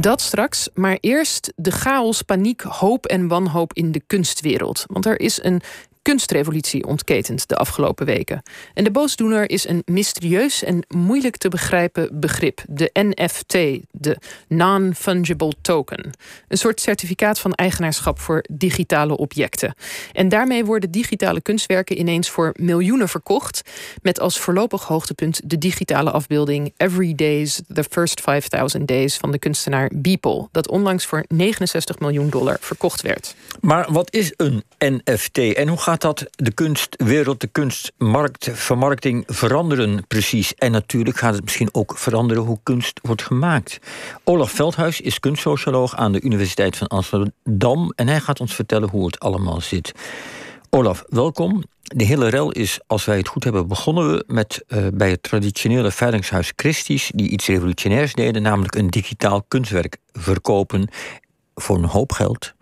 Dat straks, maar eerst de chaos, paniek, hoop en wanhoop in de kunstwereld. Want er is een kunstrevolutie ontketend de afgelopen weken. En de boosdoener is een mysterieus en moeilijk te begrijpen begrip: de NFT, de Non-Fungible Token. Een soort certificaat van eigenaarschap voor digitale objecten. En daarmee worden digitale kunstwerken ineens voor miljoenen verkocht, met als voorlopig hoogtepunt de digitale afbeelding Every Days, The First 5000 Days van de kunstenaar Beeple, dat onlangs voor 69 miljoen dollar verkocht werd. Maar wat is een NFT en hoe gaat dat de kunstwereld, de kunstmarkt, vermarkting veranderen precies? En natuurlijk gaat het misschien ook veranderen hoe kunst wordt gemaakt. Olaf Veldhuis is kunstsocioloog aan de Universiteit van Amsterdam en hij gaat ons vertellen hoe het allemaal zit. Olaf, welkom. De hele rel is, als wij het goed hebben, begonnen we met uh, bij het traditionele veilingshuis Christie's, die iets revolutionairs deden, namelijk een digitaal kunstwerk verkopen voor een hoop geld.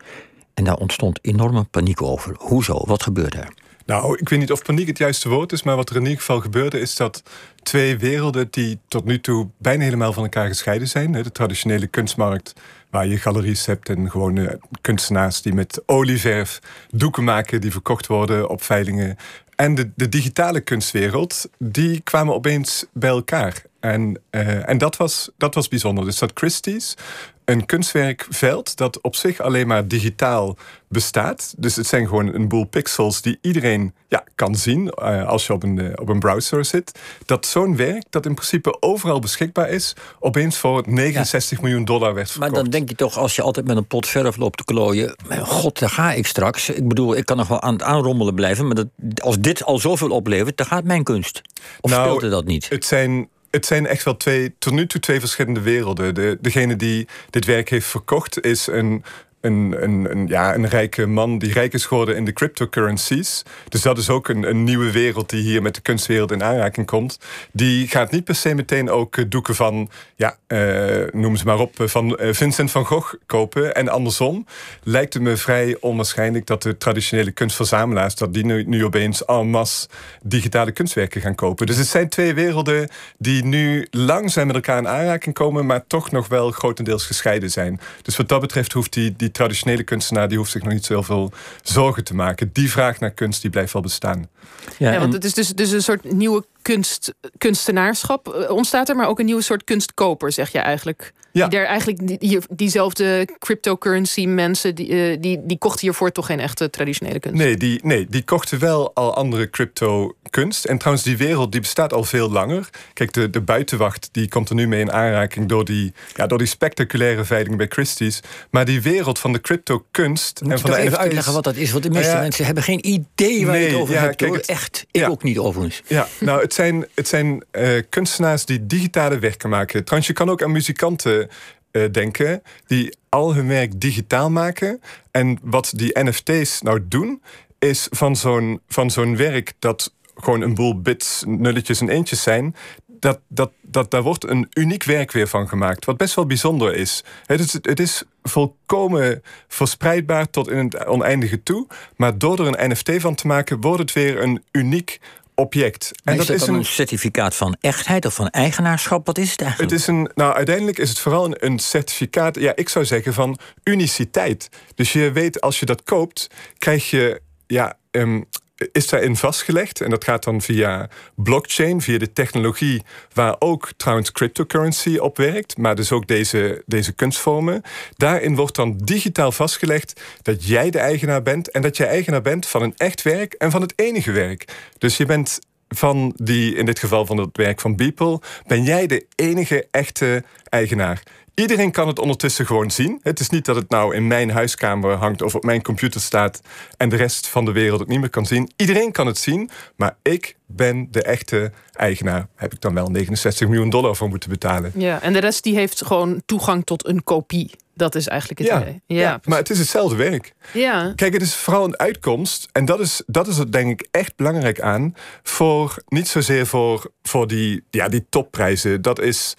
En daar ontstond enorme paniek over. Hoezo? Wat gebeurde er? Nou, ik weet niet of paniek het juiste woord is, maar wat er in ieder geval gebeurde is dat twee werelden die tot nu toe bijna helemaal van elkaar gescheiden zijn. De traditionele kunstmarkt, waar je galeries hebt en gewone kunstenaars die met olieverf doeken maken die verkocht worden op veilingen. En de, de digitale kunstwereld, die kwamen opeens bij elkaar. En, uh, en dat, was, dat was bijzonder. Dus dat Christie's een kunstwerkveld dat op zich alleen maar digitaal bestaat. Dus het zijn gewoon een boel pixels die iedereen ja, kan zien uh, als je op een, uh, op een browser zit. Dat zo'n werk, dat in principe overal beschikbaar is, opeens voor 69 miljoen dollar werd verkocht. Maar dan denk je toch, als je altijd met een pot verf loopt te klooien... god, daar ga ik straks. Ik bedoel, ik kan nog wel aan het aanrommelen blijven... maar dat, als dit al zoveel oplevert, dan gaat mijn kunst. Of nou, speelde dat niet? Het zijn het zijn echt wel twee, tot nu toe twee verschillende werelden. De, degene die dit werk heeft verkocht is een, een, een, ja, een rijke man die rijk is geworden in de cryptocurrencies. Dus dat is ook een, een nieuwe wereld die hier met de kunstwereld in aanraking komt. Die gaat niet per se meteen ook eh, doeken van, ja, uh, noem ze maar op, eh, van Vincent van Gogh kopen. En andersom lijkt het me vrij onwaarschijnlijk dat de traditionele kunstverzamelaars, dat die nu, nu opeens en masse digitale kunstwerken gaan kopen. Dus het zijn twee werelden die nu langzaam met elkaar in aanraking komen, maar toch nog wel grotendeels gescheiden zijn. Dus wat dat betreft hoeft die traditionele kunstenaar die hoeft zich nog niet zoveel zorgen te maken. Die vraag naar kunst die blijft wel bestaan. Ja, ja want het is dus, dus een soort nieuwe kunst, kunstenaarschap eh, ontstaat er, maar ook een nieuwe soort kunstkoper, zeg je eigenlijk. Ja. Die er eigenlijk die, diezelfde cryptocurrency mensen die, uh, die, die kochten hiervoor toch geen echte traditionele kunst. Nee, die, nee, die kochten wel al andere crypto kunst. En trouwens, die wereld die bestaat al veel langer. Kijk, de, de buitenwacht die komt er nu mee in aanraking door die, ja, door die spectaculaire veiling bij Christie's. Maar die wereld van de crypto kunst. en van de even uitleggen wat dat is? Want de meeste mensen hebben geen idee waar je het over ja, hebt. Kijk, Echt, ik ook niet overigens. Ja, nou, het zijn, het zijn uh, kunstenaars die digitale werken maken. Trouwens, je kan ook aan muzikanten uh, denken die al hun werk digitaal maken. En wat die NFT's nou doen, is van zo'n van zo'n werk dat gewoon een boel bits, nulletjes en eentjes zijn. Dat, dat, dat, daar wordt een uniek werk weer van gemaakt. Wat best wel bijzonder is. Het is, het is volkomen verspreidbaar tot in het oneindige toe. Maar door er een NFT van te maken, wordt het weer een uniek object. En is dat, is een, een, certificaat van echtheid of van eigenaarschap? Wat is het eigenlijk? Het is een, nou, uiteindelijk is het vooral een, een, certificaat, ja, ik zou zeggen van uniciteit. Dus je weet, als je dat koopt, krijg je ja, um, is daarin vastgelegd. En dat gaat dan via blockchain, via de technologie waar ook trouwens cryptocurrency op werkt, maar dus ook deze, deze kunstvormen. Daarin wordt dan digitaal vastgelegd dat jij de eigenaar bent en dat jij eigenaar bent van een echt werk en van het enige werk. Dus je bent van die, in dit geval van het werk van Beeple, ben jij de enige echte eigenaar. Iedereen kan het ondertussen gewoon zien. Het is niet dat het nou in mijn huiskamer hangt of op mijn computer staat en de rest van de wereld het niet meer kan zien. Iedereen kan het zien, maar ik ben de echte eigenaar. Heb ik dan wel 69 miljoen dollar voor moeten betalen. Ja, en de rest die heeft gewoon toegang tot een kopie. Dat is eigenlijk het ja, idee. Ja, ja, maar het is hetzelfde werk. Ja. Kijk, het is vooral een uitkomst. En dat is, dat is het denk ik echt belangrijk aan. Voor, niet zozeer voor, voor die, ja, die topprijzen. Dat is,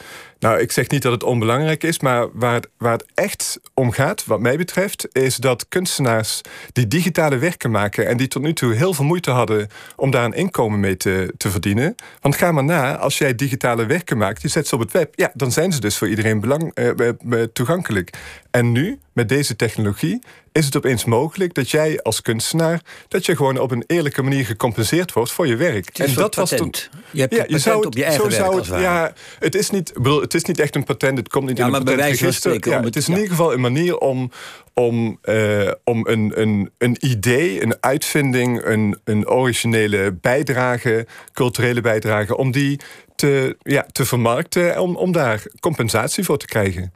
Nou, ik zeg niet dat het onbelangrijk is, maar waar het, waar het echt om gaat, wat mij betreft, is dat kunstenaars die digitale werken maken en die tot nu toe heel veel moeite hadden om daar een inkomen mee te, te verdienen. Want ga maar na, als jij digitale werken maakt, je zet ze op het web, ja, dan zijn ze dus voor iedereen belang, eh, eh, eh toegankelijk. En nu, met deze technologie, is het opeens mogelijk dat jij als kunstenaar... dat je gewoon op een eerlijke manier gecompenseerd wordt voor je werk. en dat was toen. Je hebt ja, je zou op je eigen zo werk zou het, Ja, het is, niet, bedoel, het is niet echt een patent, het komt niet ja, in een patentregister. Ja, het is in ieder geval een manier om, om, uh, om een, een, een idee, een uitvinding... een, een originele bijdrage, culturele bijdrage... om die te, ja, te vermarkten, om, om daar compensatie voor te krijgen.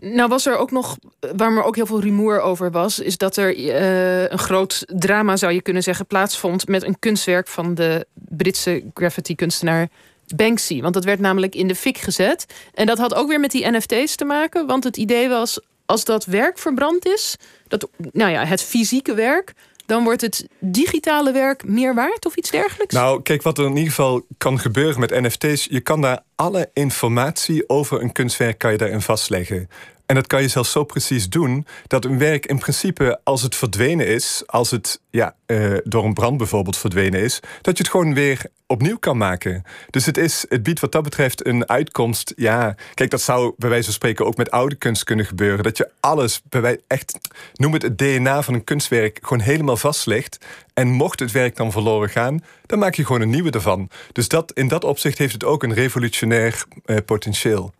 Nou was er ook nog, waar er ook heel veel rumoer over was... is dat er uh, een groot drama, zou je kunnen zeggen, plaatsvond... met een kunstwerk van de Britse graffiti-kunstenaar Banksy. Want dat werd namelijk in de fik gezet. En dat had ook weer met die NFT's te maken. Want het idee was, als dat werk verbrand is... Dat, nou ja, het fysieke werk dan wordt het digitale werk meer waard of iets dergelijks? Nou, kijk, wat er in ieder geval kan gebeuren met NFT's... je kan daar alle informatie over een kunstwerk kan je daarin vastleggen. En dat kan je zelfs zo precies doen dat een werk in principe, als het verdwenen is, als het ja, uh, door een brand bijvoorbeeld verdwenen is, dat je het gewoon weer opnieuw kan maken. Dus het, is, het biedt wat dat betreft een uitkomst. Ja, kijk, dat zou bij wijze van spreken ook met oude kunst kunnen gebeuren. Dat je alles, bij echt, noem het het DNA van een kunstwerk, gewoon helemaal vastlegt. En mocht het werk dan verloren gaan, dan maak je gewoon een nieuwe ervan. Dus dat, in dat opzicht heeft het ook een revolutionair uh, potentieel.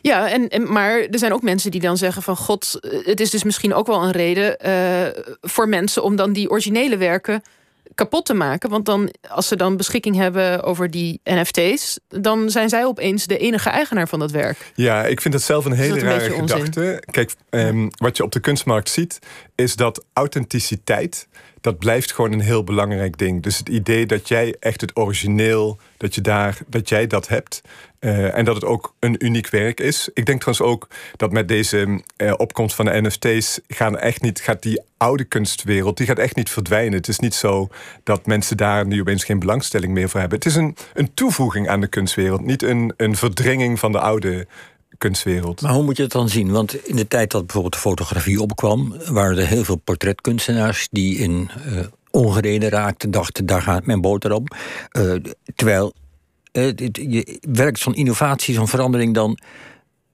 Ja, en, en, maar er zijn ook mensen die dan zeggen van... god, eh, het is dus misschien ook wel een reden uh, voor mensen... om dan die originele werken kapot te maken. Want dan, als ze dan beschikking hebben over die NFT's... dan zijn zij opeens de enige eigenaar van dat werk. Ja, ik vind dat zelf een hele rare gedachte. Kijk, um, wat je op de kunstmarkt ziet... is dat authenticiteit dat blijft gewoon een heel belangrijk ding. Dus het idee dat jij echt het origineel, dat, je daar, dat jij dat hebt. Uh, en dat het ook een uniek werk is. Ik denk trouwens ook dat met deze uh, opkomst van de NFT's gaan echt niet, gaat die oude kunstwereld, die gaat echt niet verdwijnen. Het is niet zo dat mensen daar nu opeens geen belangstelling meer voor hebben. Het is een, een toevoeging aan de kunstwereld, niet een, een verdringing van de oude Maar hoe moet je het dan zien? Want in de tijd dat bijvoorbeeld de fotografie opkwam, waren er heel veel portretkunstenaars die in uh, ongereden raakten, dachten daar gaat mijn boterham. Uh, terwijl uh, je werkt zo'n innovatie, zo'n verandering dan.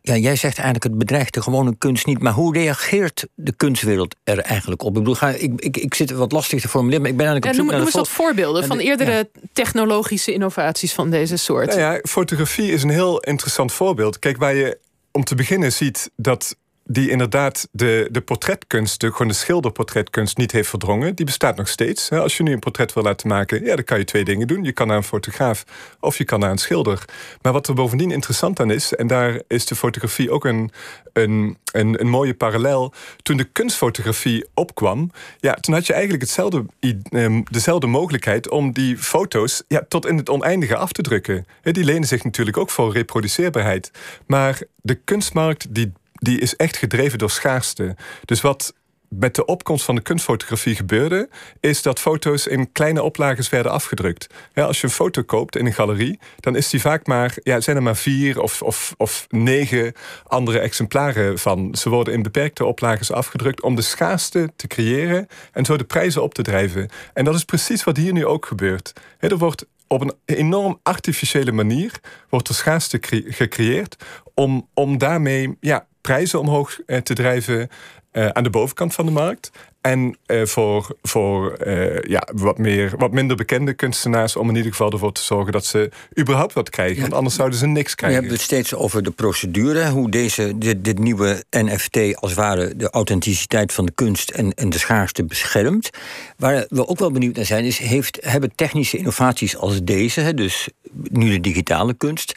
Ja, jij zegt eigenlijk het bedreigt de gewone kunst niet. Maar hoe reageert de kunstwereld er eigenlijk op? Ik bedoel, ga, ik, ik, ik zit wat lastig te formuleren, maar ik ben eigenlijk op zoek noem, noem eens wat voorbeelden van eerdere technologische innovaties van deze soort. Nou ja, fotografie is een heel interessant voorbeeld. Kijk, waar je om te beginnen ziet dat die inderdaad de, de portretkunst, de, gewoon de schilderportretkunst, niet heeft verdrongen. Die bestaat nog steeds. Als je nu een portret wil laten maken, ja, dan kan je twee dingen doen. Je kan naar een fotograaf of je kan naar een schilder. Maar wat er bovendien interessant aan is, en daar is de fotografie ook een, een, een, een mooie parallel. Toen de kunstfotografie opkwam, ja, toen had je eigenlijk hetzelfde, ehm, dezelfde mogelijkheid om die foto's ja, tot in het oneindige af te drukken. Die lenen zich natuurlijk ook voor reproduceerbaarheid. Maar de kunstmarkt die die is echt gedreven door schaarste. Dus wat met de opkomst van de kunstfotografie gebeurde, is dat foto's in kleine oplages werden afgedrukt. Als je een foto koopt in een galerie, dan is die vaak maar, ja, zijn er maar vier of, of, of negen andere exemplaren van. Ze worden in beperkte oplages afgedrukt om de schaarste te creëren en zo de prijzen op te drijven. En dat is precies wat hier nu ook gebeurt. er wordt op een enorm artificiële manier wordt er schaarste gecreëerd om, om daarmee ja, prijzen omhoog eh, te drijven uh, aan de bovenkant van de markt. En uh, voor, voor uh, ja, wat, meer, wat minder bekende kunstenaars... om in ieder geval ervoor te zorgen dat ze überhaupt wat krijgen. Want anders zouden ze niks krijgen. Je hebt het steeds over de procedure. Hoe deze, dit, dit nieuwe NFT als het ware de authenticiteit van de kunst... en, en de schaarste beschermt. Waar we ook wel benieuwd naar zijn... is heeft, hebben technische innovaties als deze, dus nu de digitale kunst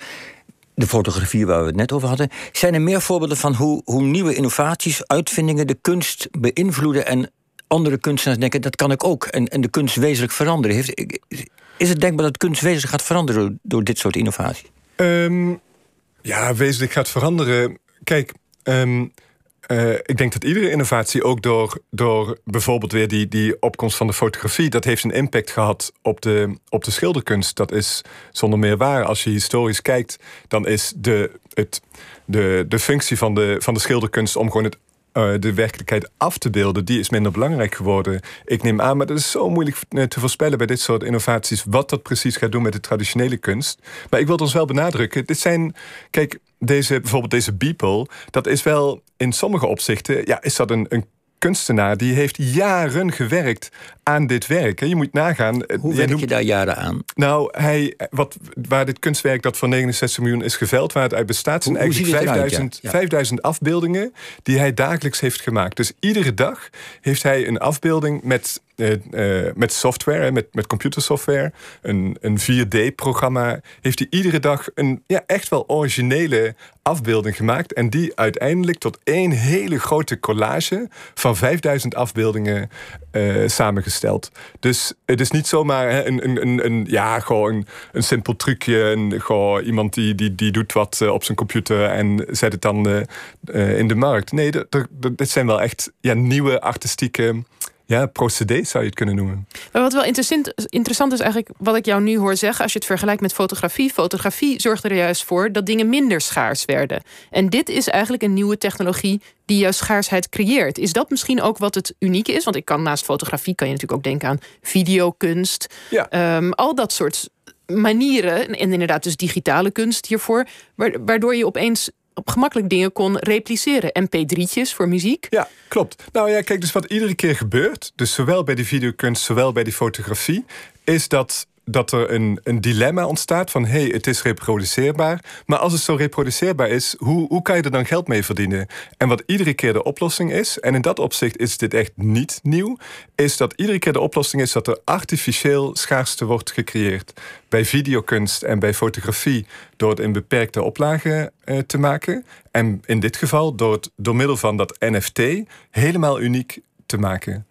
de fotografie waar we het net over hadden. Zijn er meer voorbeelden van hoe, hoe nieuwe innovaties, uitvindingen de kunst beïnvloeden en andere kunstenaars denken dat kan ik ook en, en de kunst wezenlijk veranderen? Heeft, is het denkbaar dat kunst wezenlijk gaat veranderen door, dit soort innovaties? Um, ja, wezenlijk gaat veranderen. Kijk, um, uh, ik denk dat iedere innovatie, ook door, door bijvoorbeeld weer die, die opkomst van de fotografie, dat heeft een impact gehad op de, op de schilderkunst. Dat is zonder meer waar. Als je historisch kijkt, dan is de, het, de, de functie van de, van de schilderkunst om gewoon het uh, de werkelijkheid af te beelden, die is minder belangrijk geworden. Ik neem aan, maar dat is zo moeilijk eh, te voorspellen bij dit soort innovaties, wat dat precies gaat doen met de traditionele kunst. Maar ik wil het ons wel benadrukken. Dit zijn, kijk, deze, bijvoorbeeld deze Beeple, dat is wel in sommige opzichten, ja, is dat een, een kunstenaar die heeft jaren gewerkt aan dit werk. Je moet nagaan. Eh, Hoe werk je daar jaren aan? Nou, hij, wat, waar dit kunstwerk dat voor 69 miljoen is geveld, waar het uit bestaat, zijn eigenlijk 5000, 5000 afbeeldingen die hij dagelijks heeft gemaakt. Dus iedere dag heeft hij een afbeelding met uh, met software, met, met computersoftware, een, een 4D-programma, heeft hij iedere dag een ja, echt wel originele afbeelding gemaakt. En die uiteindelijk tot één hele grote collage van 5000 afbeeldingen uh, samengesteld. Dus het is niet zomaar hè, een, een, een, een, ja, gewoon een, simpel trucje. En gewoon iemand die, die, die doet wat op zijn computer en zet het dan in de markt. Nee, dit zijn wel echt ja, nieuwe artistieke ja, procedé zou je het kunnen noemen. Maar wat wel interessant, interessant is eigenlijk wat ik jou nu hoor zeggen, als je het vergelijkt met fotografie. Fotografie zorgde er juist voor dat dingen minder schaars werden. En dit is eigenlijk een nieuwe technologie die juist schaarsheid creëert. Is dat misschien ook wat het unieke is? Want ik kan naast fotografie kan je natuurlijk ook denken aan videokunst. Ja. Ehm, al dat soort manieren, en inderdaad dus digitale kunst hiervoor, waardoor je opeens op gemakkelijk dingen kon repliceren. MP3'tjes voor muziek. Ja, klopt. Nou ja, kijk, dus wat iedere keer gebeurt, dus zowel bij de videokunst, zowel bij die fotografie, is dat dat er een, een dilemma ontstaat van hé, hey, het is reproduceerbaar. Maar als het zo reproduceerbaar is, hoe, hoe kan je er dan geld mee verdienen? En wat iedere keer de oplossing is, en in dat opzicht is dit echt niet nieuw, is dat iedere keer de oplossing is dat er artificieel schaarste wordt gecreëerd. Bij videokunst en bij fotografie door het in beperkte oplagen eh, te maken. En in dit geval door, het, door middel van dat NFT helemaal uniek te maken.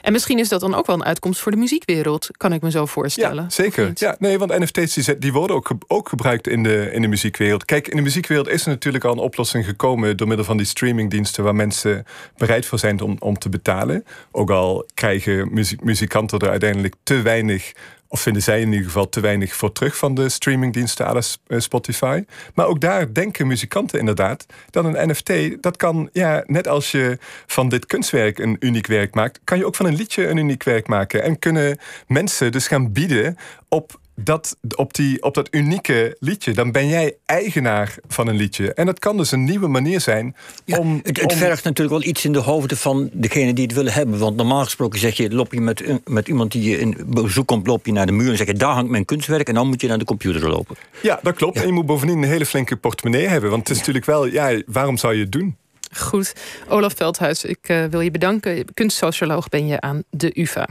En misschien is dat dan ook wel een uitkomst voor de muziekwereld, kan ik me zo voorstellen. Ja, zeker. Ja, nee, want NFT's die, die worden ook, ook gebruikt in de, in de muziekwereld. Kijk, in de muziekwereld is er natuurlijk al een oplossing gekomen door middel van die streamingdiensten waar mensen bereid voor zijn om, om te betalen. Ook al krijgen muziek, muzikanten er uiteindelijk te weinig of vinden zij in ieder geval te weinig voor terug van de streamingdiensten à eh, Spotify. Maar ook daar denken muzikanten inderdaad dat een NFT, dat kan, ja, net als je van dit kunstwerk een uniek werk maakt, kan je ook van een liedje een uniek werk maken. En kunnen mensen dus gaan bieden op dat, op, die, op dat unieke liedje, dan ben jij eigenaar van een liedje. En dat kan dus een nieuwe manier zijn om. Het, het vergt natuurlijk wel iets in de hoofden van degene die het willen hebben. Want normaal gesproken zeg je, loop je met, met iemand die je in bezoek komt, loop je naar de muur en zeg je, daar hangt mijn kunstwerk. En dan moet je naar de computer lopen. Ja, dat klopt. En je moet bovendien een hele flinke portemonnee hebben. Want het is natuurlijk wel, ja, waarom zou je het doen? Goed. Olaf Veldhuis, ik uh, wil je bedanken. Kunstsocioloog ben je aan de UvA.